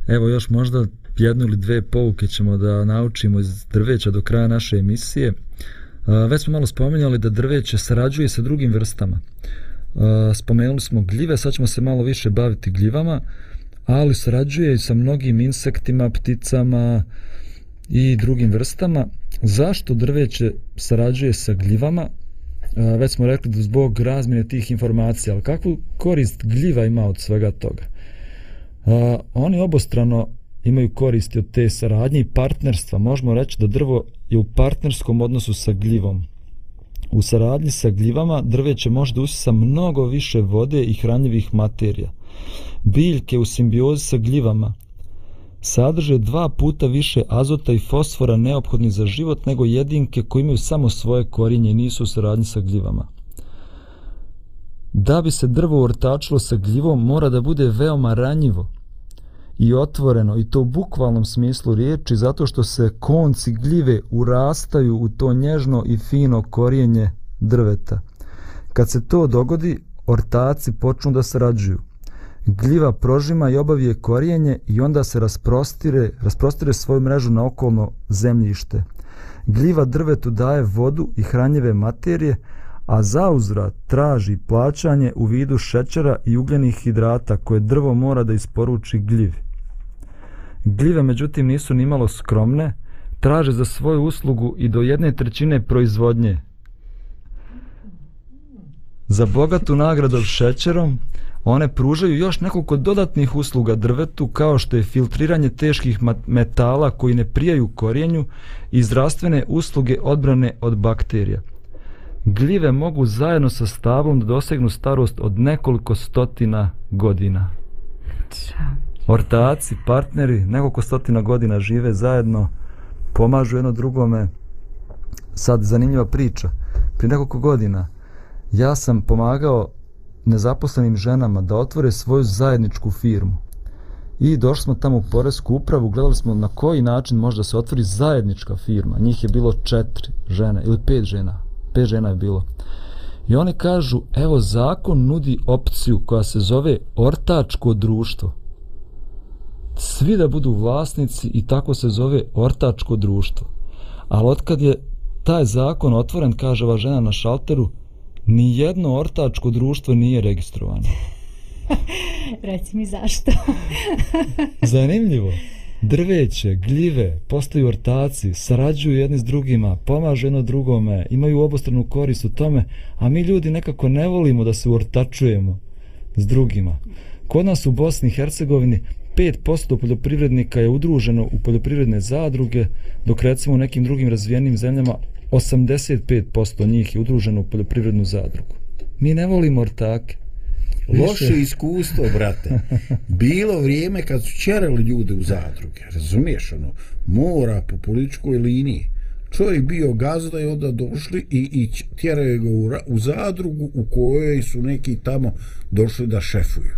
Evo, još možda jednu ili dve pouke ćemo da naučimo iz drveća do kraja naše emisije. Već smo malo spominjali da drveće sarađuje sa drugim vrstama. Spomenuli smo gljive, sad ćemo se malo više baviti gljivama, ali sarađuje i sa mnogim insektima, pticama i drugim vrstama. Zašto drveće sarađuje sa gljivama? A, već smo rekli da zbog razmjene tih informacija, ali kakvu korist gljiva ima od svega toga? A, oni obostrano imaju koristi od te saradnje i partnerstva. Možemo reći da drvo je u partnerskom odnosu sa gljivom. U saradnji sa gljivama drveće može da usisa mnogo više vode i hranjivih materija. Biljke u simbiozi sa gljivama sadrže dva puta više azota i fosfora neophodni za život nego jedinke koji imaju samo svoje korijenje i nisu u saradnji sa gljivama. Da bi se drvo ortačilo sa gljivom mora da bude veoma ranjivo i otvoreno i to u bukvalnom smislu riječi zato što se konci gljive urastaju u to nježno i fino korijenje drveta. Kad se to dogodi, ortaci počnu da sarađuju. Gljiva prožima i obavije korijenje i onda se rasprostire, rasprostire svoju mrežu na okolno zemljište. Gljiva drvetu daje vodu i hranjive materije, a zauzvrat traži plaćanje u vidu šećera i ugljenih hidrata koje drvo mora da isporuči gljivi. Gljive međutim nisu nimalo skromne, traže za svoju uslugu i do jedne trećine proizvodnje. Za bogatu nagradu šećerom, one pružaju još nekoliko dodatnih usluga drvetu kao što je filtriranje teških metala koji ne prijaju korijenju i zdravstvene usluge odbrane od bakterija. Gljive mogu zajedno sa stablom da dosegnu starost od nekoliko stotina godina. Ortaci, partneri, nekoliko stotina godina žive zajedno, pomažu jedno drugome. Sad zanimljiva priča. Prije nekoliko godina ja sam pomagao nezaposlenim ženama da otvore svoju zajedničku firmu. I došli smo tamo u Poresku upravu, gledali smo na koji način može da se otvori zajednička firma. Njih je bilo četiri žene ili pet žena. Pet žena je bilo. I oni kažu, evo zakon nudi opciju koja se zove ortačko društvo. Svi da budu vlasnici i tako se zove ortačko društvo. Ali otkad je taj zakon otvoren, kaže ova žena na šalteru, ni jedno ortačko društvo nije registrovano. Reci mi zašto. Zanimljivo. Drveće, gljive, postaju ortaci, sarađuju jedni s drugima, pomažu jedno drugome, imaju obostranu korist u tome, a mi ljudi nekako ne volimo da se ortačujemo s drugima. Kod nas u Bosni i Hercegovini 5% poljoprivrednika je udruženo u poljoprivredne zadruge, dok recimo u nekim drugim razvijenim zemljama 85% njih je udruženo u poljoprivrednu zadrugu. Mi ne volimo ortake. Loše iskustvo, brate. Bilo vrijeme kad su čerali ljude u zadruge, razumiješ, ono, mora po političkoj liniji. Čovjek bio gazda i onda došli i, i tjeraju ga u, u zadrugu u kojoj su neki tamo došli da šefuju.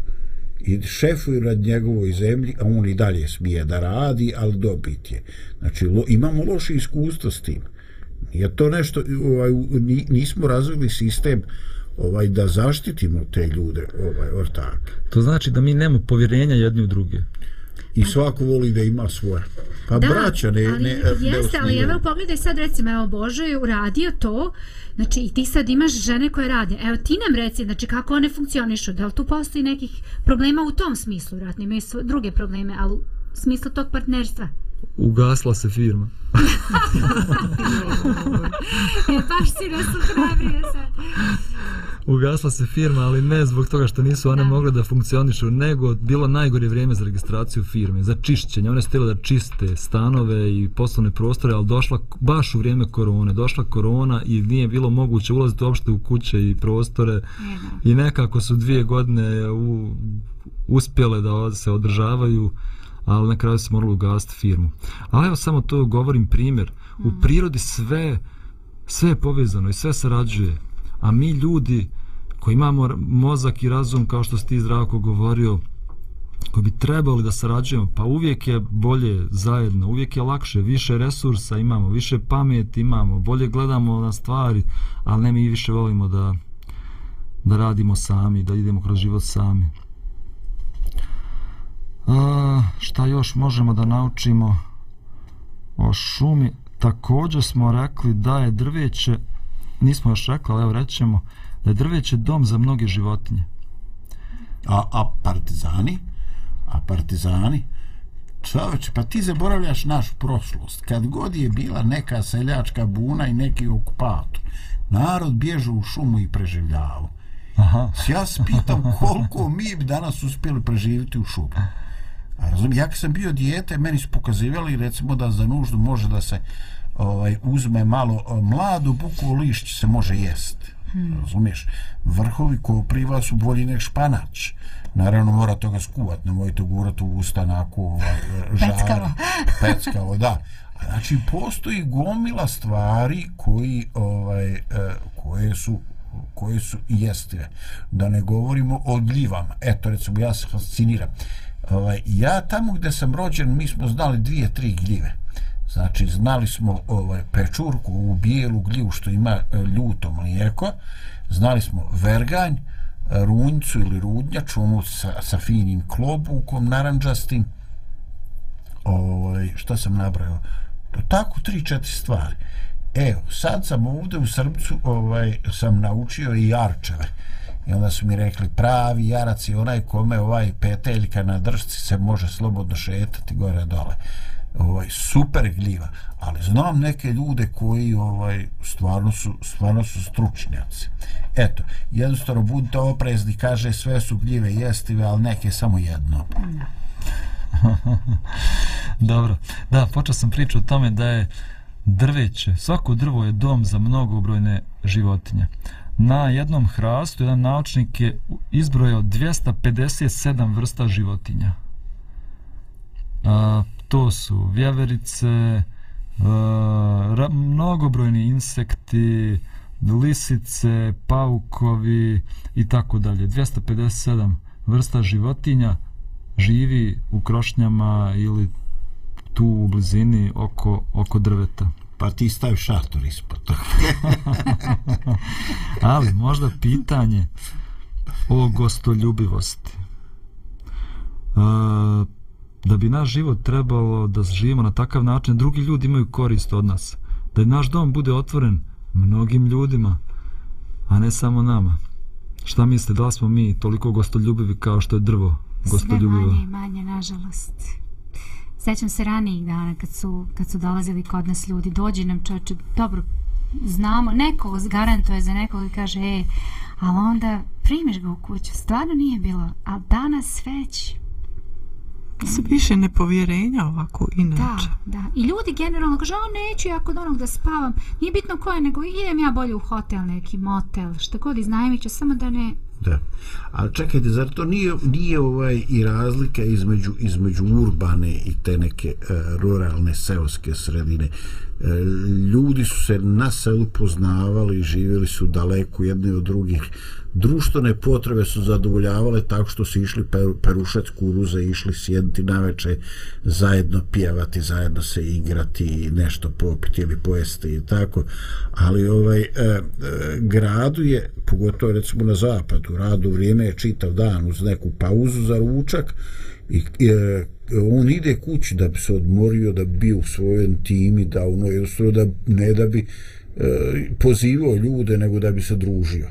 I šefuju nad njegovoj zemlji, a on i dalje smije da radi, ali dobit je. Znači, lo, imamo loše iskustvo s tim. Nije to nešto, ovaj, nismo razvili sistem ovaj da zaštitimo te ljude, ovaj ortake. To znači da mi nemamo povjerenja jedni u druge. I svako voli da ima svoje. Pa da, braća ne, ali ne, jeste, ali osnivaju. evo pogledaj sad recimo, evo Božo je uradio to, znači i ti sad imaš žene koje rade. Evo ti nam reci, znači kako one funkcionišu, da li tu postoji nekih problema u tom smislu, vratno imaju druge probleme, ali u smislu tog partnerstva. Ugasla se firma. E, baš si nas uhrabrio sad. Ugasla se firma, ali ne zbog toga što nisu one Da. mogle da funkcionišu, nego bilo najgore vrijeme za registraciju firme, za čišćenje. One su htjele da čiste stanove i poslovne prostore, ali došla baš u vrijeme korone. Došla korona i nije bilo moguće ulaziti uopšte u kuće i prostore i nekako su dvije godine u, uspjele da se održavaju ali na kraju se moralo ugasiti firmu. Ali evo samo to govorim primjer. U prirodi sve sve je povezano i sve sarađuje. A mi ljudi koji imamo mozak i razum, kao što si ti zdravko govorio, koji bi trebali da sarađujemo, pa uvijek je bolje zajedno, uvijek je lakše, više resursa imamo, više pameti imamo, bolje gledamo na stvari, ali ne mi više volimo da da radimo sami, da idemo kroz život sami. A, šta još možemo da naučimo o šumi? Također smo rekli da je drveće, nismo još rekli, ali evo rećemo, da je drveće dom za mnoge životinje. A, a partizani? A partizani? Čovječe, pa ti zaboravljaš našu prošlost. Kad god je bila neka seljačka buna i neki okupator, narod bježe u šumu i preživljavao. Aha. Ja se pitam koliko mi bi danas uspjeli preživjeti u šumu. Razumiješ, ja sam bio dijete, meni su pokazivali recimo da za nuždu može da se ovaj uzme malo o, mlado bukovo lišće se može jesti. Hmm. Razumiješ? Vrhovi kopriva su bolji nek španač. Naravno mora toga skuvat, nemojte gurati u usta onako ovaj, žar, Peckavo. peckavo, da. Znači postoji gomila stvari koji ovaj e, koje su koje su jestive. Da ne govorimo o gljivama. Eto, recimo, ja se fasciniram. Ovaj, ja tamo gde sam rođen, mi smo znali dvije, tri gljive. Znači, znali smo ovaj, pečurku u bijelu gljivu što ima e, ljuto mlijeko, znali smo verganj, runjcu ili rudnjač, onu sa, sa finim klobukom naranđastim, ovaj, šta sam nabrao, to tako tri, četiri stvari. Evo, sad sam ovde u Srbcu ovaj, sam naučio i jarčeve. I onda su mi rekli, pravi jarac je onaj kome ovaj peteljka na držci se može slobodno šetati gore dole. Ovaj, super gljiva. Ali znam neke ljude koji ovaj stvarno su, stvarno su stručnjaci. Eto, jednostavno budite oprezni, kaže sve su gljive jestive, ali neke samo jedno. Dobro. Da, počeo sam priču o tome da je drveće, svako drvo je dom za mnogobrojne životinje. Na jednom hrastu jedan naučnik je izbrojao 257 vrsta životinja. A, to su vjeverice, a, ra, mnogobrojni insekti, lisice, paukovi i tako dalje. 257 vrsta životinja živi u krošnjama ili tu u blizini oko, oko drveta. Pa ti stavi šator ispod toga. Ali možda pitanje o gostoljubivosti. E, da bi naš život trebalo da živimo na takav način, drugi ljudi imaju korist od nas. Da naš dom bude otvoren mnogim ljudima, a ne samo nama. Šta mislite, da li smo mi toliko gostoljubivi kao što je drvo Sve gostoljubivo? manje i manje, nažalost. Sećam se ranijih dana kad su, kad su dolazili kod nas ljudi, dođi nam čoče, dobro, znamo, neko garantuje za nekog i kaže, e, ali onda primiš ga u kuću, stvarno nije bilo, ali danas već, Sve više nepovjerenja ovako da, inače. da. I ljudi generalno kaže, a neću ja kod onog da spavam, nije bitno ko je, nego idem ja bolje u hotel, neki motel, šta god iznajmit ću, samo da ne, Da. Ali čekajte, zar to nije, nije ovaj i razlika između, između urbane i te neke e, ruralne seoske sredine? E, ljudi su se na selu poznavali i živjeli su daleko jedni od drugih. Društvene potrebe su zadovoljavale tako što su išli per, perušat kuruze, išli sjediti naveče, zajedno pjevati, zajedno se igrati, nešto popiti ili pojesti i tako. Ali ovaj e, e, gradu je, pogotovo recimo na zapadu, radu vrijeme je čitav dan uz neku pauzu za ručak i e, on ide kući da bi se odmorio, da bi bio u svojem timi, da ono jednostavno da ne da bi e, pozivao ljude, nego da bi se družio.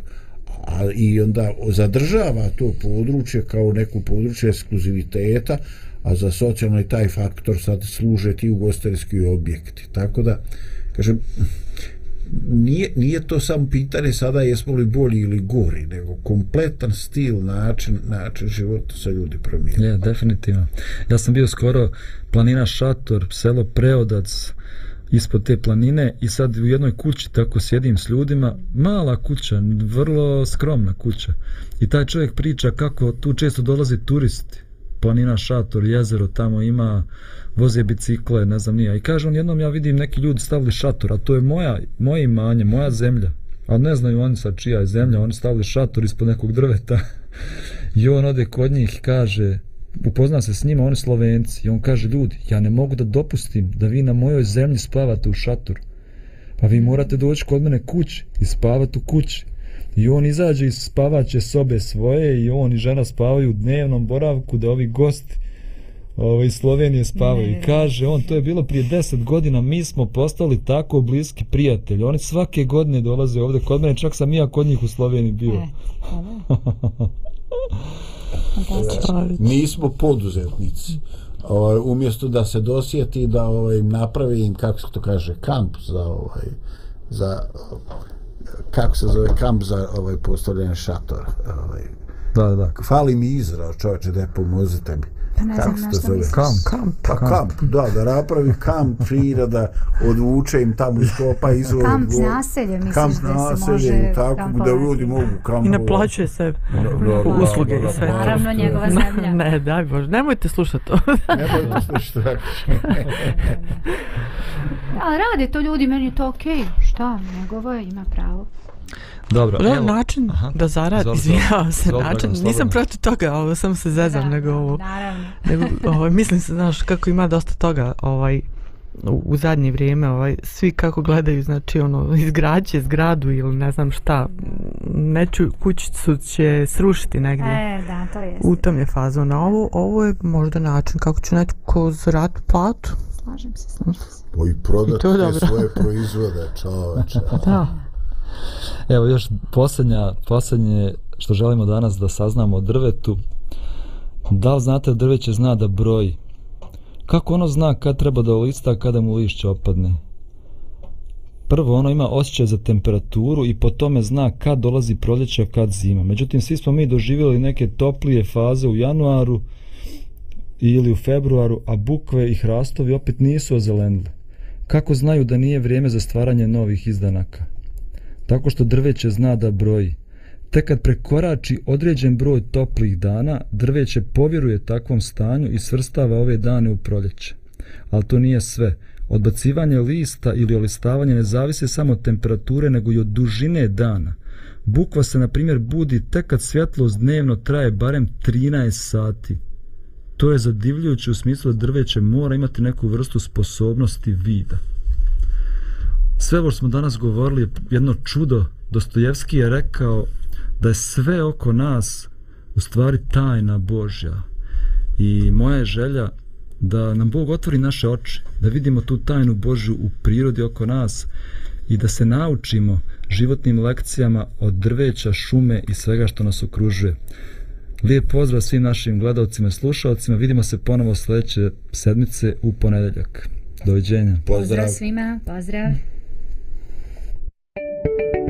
A, I onda zadržava to područje kao neku područje ekskluziviteta, a za socijalno i taj faktor sad služe ti ugostiteljski objekti. Tako da, kažem, nije, nije to samo pitanje sada jesmo li bolji ili gori, nego kompletan stil, način, način života sa ljudi promijenio. Je, definitivno. Ja sam bio skoro planina Šator, selo Preodac, ispod te planine i sad u jednoj kući tako sjedim s ljudima, mala kuća, vrlo skromna kuća. I taj čovjek priča kako tu često dolaze turisti. Planina Šator, jezero tamo ima, voze bicikle, ne znam nija. I kaže on, jednom ja vidim neki ljudi stavili šator, a to je moja, moje imanje, moja zemlja. A ne znaju oni sa čija je zemlja, oni stavili šator ispod nekog drveta. I on ode kod njih i kaže, upozna se s njima, oni slovenci. I on kaže, ljudi, ja ne mogu da dopustim da vi na mojoj zemlji spavate u šatoru. Pa vi morate doći kod mene kući i spavati u kući. I on izađe iz spavaće sobe svoje i on i žena spavaju u dnevnom boravku da ovi gosti ovaj, iz Slovenije spavaju. I kaže on, to je bilo prije 10 godina, mi smo postali tako bliski prijatelji. Oni svake godine dolaze ovde kod mene, čak sam i ja kod njih u Sloveniji bio. e, hvala. Fantastično. mi smo poduzetnici ovaj, umjesto da se dosjeti da ovaj, napravi im kako se to kaže kamp za ovaj za kako se zove kamp za ovaj postavljanje šatora ovaj, Da, da, da. Fali mi izraz, čovječe, da je pomozite mi. Pa ne znam Kako se na to što misliš. Kamp. Kamp. Pa kamp, da, da napravi kamp čira, da odvuče im tamo iz kopa izvor. Kamp naselje, misliš kamp da se naselje može i tako, da kampovati? ljudi mogu kampovati. I naplaćuje se Da, da, da, usluge da, da, i sve. to. Naravno, njegova zemlja. Ne, daj Bože, nemojte slušati to. Nemojte slušati tako. A rade to ljudi, meni je to okej. Šta, njegovo je, ima pravo. Dobro, Da, evo. način Aha. da zaradi, izvinjavam se, izvoli, način, Dragan, nisam protiv toga, ovo sam se zezam, Da, nego ovo, Naravno. nego, ovo, mislim se, znaš, kako ima dosta toga, ovaj, u, u zadnje vrijeme, ovaj, svi kako gledaju, znači, ono, izgrađe zgradu ili ne znam šta, neću, kućicu će srušiti negdje. E, da, to je. U tom je fazon, a ovo, ovo je možda način kako će neko zaraditi platu. Slažem se, slažem se. Pa i prodati svoje proizvode, čoveče. Da. Evo još posljednja, posljednje što želimo danas da saznamo o drvetu. Da li znate da drveće zna da broji? Kako ono zna kad treba da lista, kada mu lišće opadne? Prvo, ono ima osjećaj za temperaturu i po tome zna kad dolazi proljeće, a kad zima. Međutim, svi smo mi doživjeli neke toplije faze u januaru ili u februaru, a bukve i hrastovi opet nisu ozelenile. Kako znaju da nije vrijeme za stvaranje novih izdanaka? Tako što drveće zna da broji. Tek kad prekorači određen broj toplih dana, drveće povjeruje takvom stanju i svrstava ove dane u proljeće. Ali to nije sve. Odbacivanje lista ili olistavanje ne zavise samo od temperature, nego i od dužine dana. Bukva se, na primjer, budi tek kad svjetlost dnevno traje barem 13 sati. To je zadivljujuće u smislu da drveće mora imati neku vrstu sposobnosti vida. Sve ovo što smo danas govorili je jedno čudo. Dostojevski je rekao da je sve oko nas u stvari tajna Božja. I moja je želja da nam Bog otvori naše oči, da vidimo tu tajnu Božju u prirodi oko nas i da se naučimo životnim lekcijama od drveća, šume i svega što nas okružuje. Lijep pozdrav svim našim gledalcima i slušalcima. Vidimo se ponovo sljedeće sedmice u ponedeljak. Doviđenja. Pozdrav. Pozdrav svima, pozdrav. Thank you.